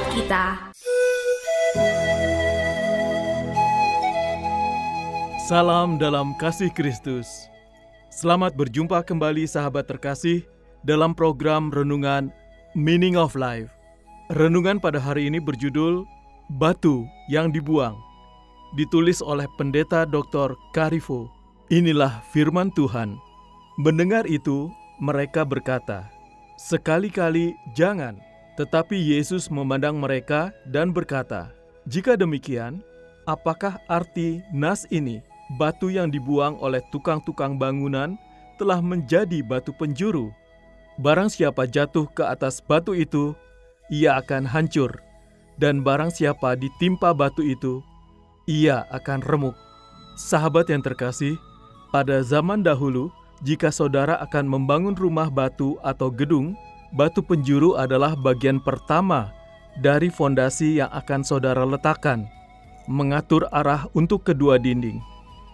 Buat kita Salam dalam kasih Kristus. Selamat berjumpa kembali sahabat terkasih dalam program renungan Meaning of Life. Renungan pada hari ini berjudul Batu yang dibuang. Ditulis oleh pendeta Dr. Karifo. Inilah firman Tuhan. Mendengar itu, mereka berkata, "Sekali-kali jangan." Tetapi Yesus memandang mereka dan berkata, "Jika demikian, apakah arti nas ini?" batu yang dibuang oleh tukang-tukang bangunan telah menjadi batu penjuru. Barang siapa jatuh ke atas batu itu, ia akan hancur, dan barang siapa ditimpa batu itu, ia akan remuk. Sahabat yang terkasih, pada zaman dahulu, jika saudara akan membangun rumah batu atau gedung, batu penjuru adalah bagian pertama dari fondasi yang akan saudara letakkan, mengatur arah untuk kedua dinding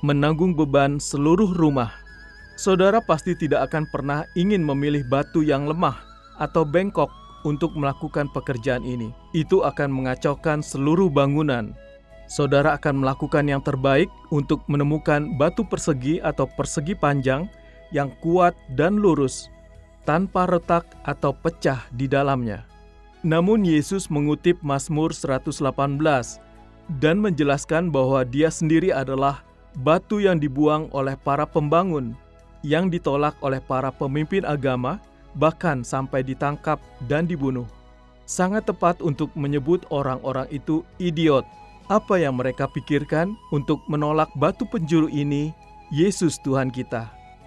menanggung beban seluruh rumah. Saudara pasti tidak akan pernah ingin memilih batu yang lemah atau bengkok untuk melakukan pekerjaan ini. Itu akan mengacaukan seluruh bangunan. Saudara akan melakukan yang terbaik untuk menemukan batu persegi atau persegi panjang yang kuat dan lurus, tanpa retak atau pecah di dalamnya. Namun Yesus mengutip Mazmur 118 dan menjelaskan bahwa dia sendiri adalah batu yang dibuang oleh para pembangun, yang ditolak oleh para pemimpin agama, bahkan sampai ditangkap dan dibunuh. Sangat tepat untuk menyebut orang-orang itu idiot. Apa yang mereka pikirkan untuk menolak batu penjuru ini, Yesus Tuhan kita?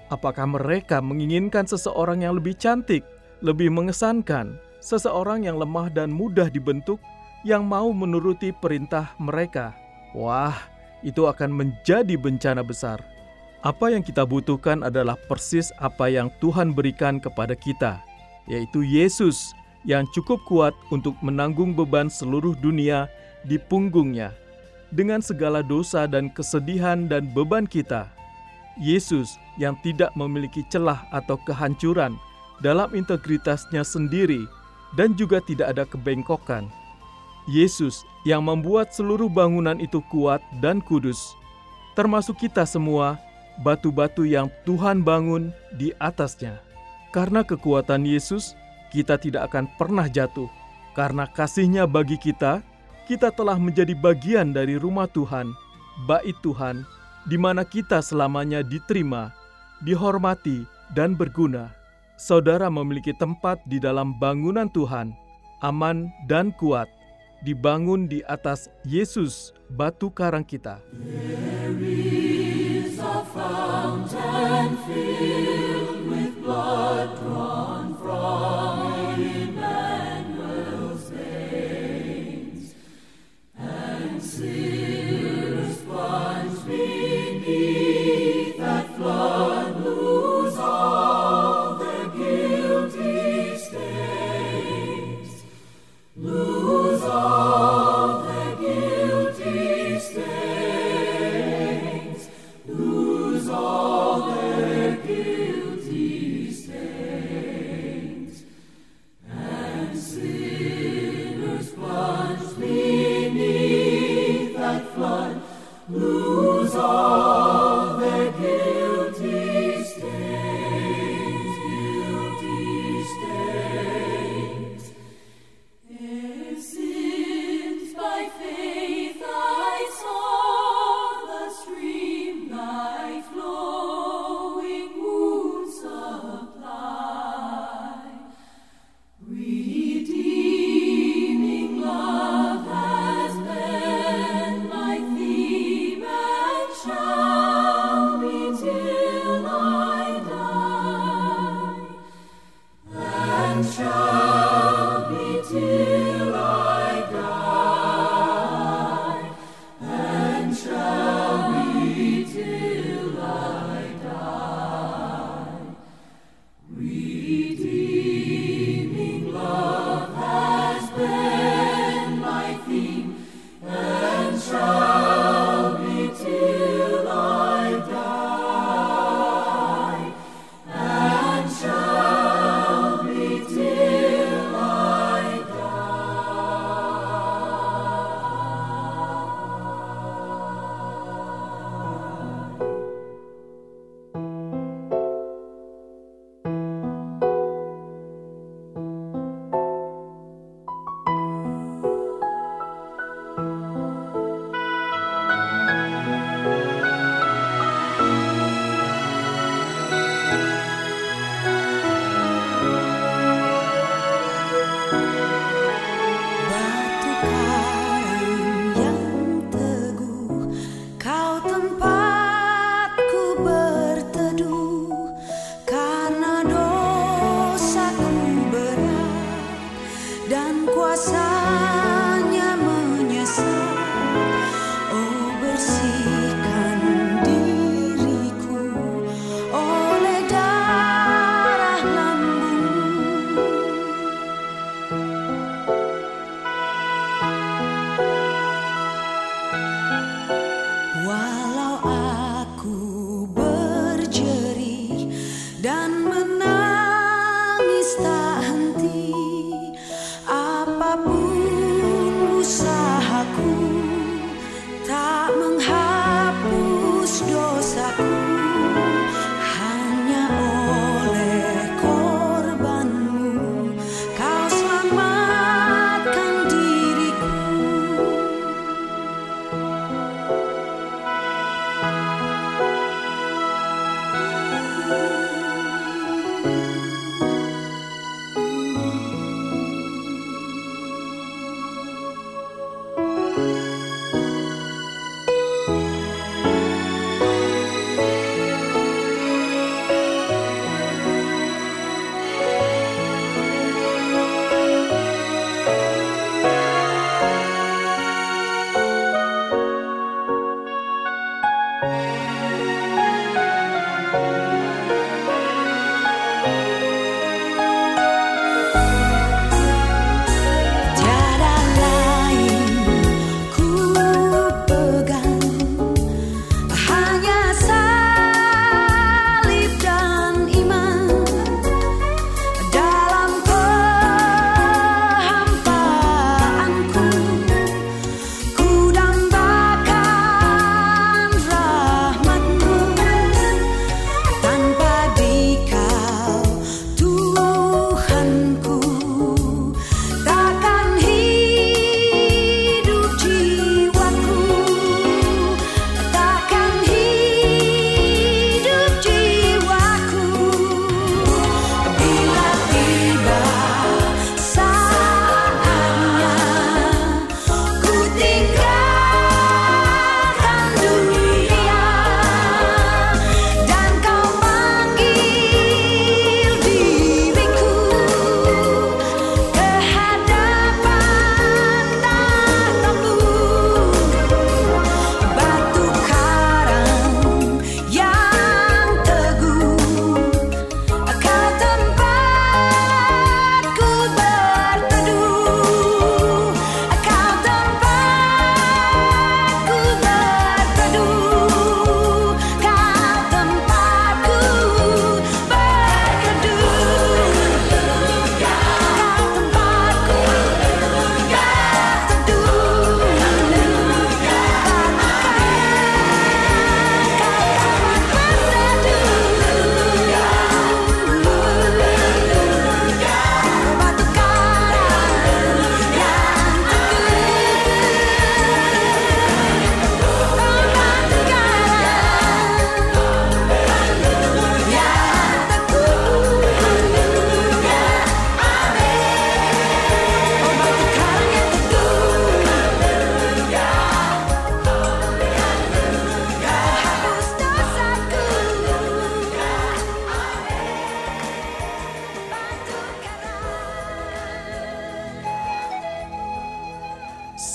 Apakah mereka menginginkan seseorang yang lebih cantik, lebih mengesankan, seseorang yang lemah dan mudah dibentuk, yang mau menuruti perintah mereka? Wah, itu akan menjadi bencana besar. Apa yang kita butuhkan adalah persis apa yang Tuhan berikan kepada kita, yaitu Yesus yang cukup kuat untuk menanggung beban seluruh dunia di punggungnya. Dengan segala dosa dan kesedihan dan beban kita, Yesus yang tidak memiliki celah atau kehancuran dalam integritasnya sendiri dan juga tidak ada kebengkokan. Yesus yang membuat seluruh bangunan itu kuat dan kudus, termasuk kita semua, batu-batu yang Tuhan bangun di atasnya. Karena kekuatan Yesus, kita tidak akan pernah jatuh. Karena kasihnya bagi kita, kita telah menjadi bagian dari rumah Tuhan, bait Tuhan, di mana kita selamanya diterima, dihormati, dan berguna. Saudara memiliki tempat di dalam bangunan Tuhan, aman dan kuat dibangun di atas Yesus, batu karang kita. Since Abu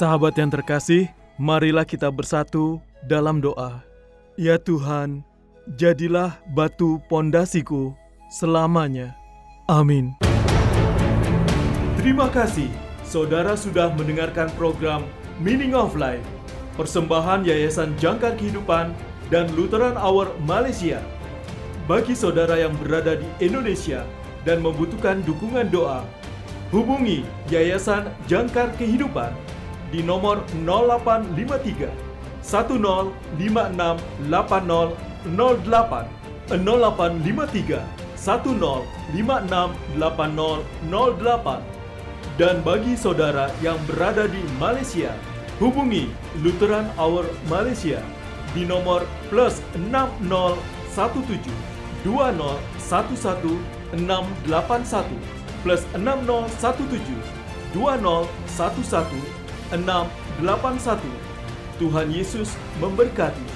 Sahabat yang terkasih, marilah kita bersatu dalam doa. Ya Tuhan, jadilah batu pondasiku selamanya. Amin. Terima kasih, saudara sudah mendengarkan program Meaning of Life, persembahan Yayasan Jangkar Kehidupan dan Lutheran Hour Malaysia. Bagi saudara yang berada di Indonesia dan membutuhkan dukungan doa, hubungi Yayasan Jangkar Kehidupan di nomor 0853 10568008 0853 10568008 dan bagi saudara yang berada di Malaysia hubungi Lutheran Hour Malaysia di nomor plus 6017 2011 681 plus 6017 2011 681. Tuhan Yesus memberkati.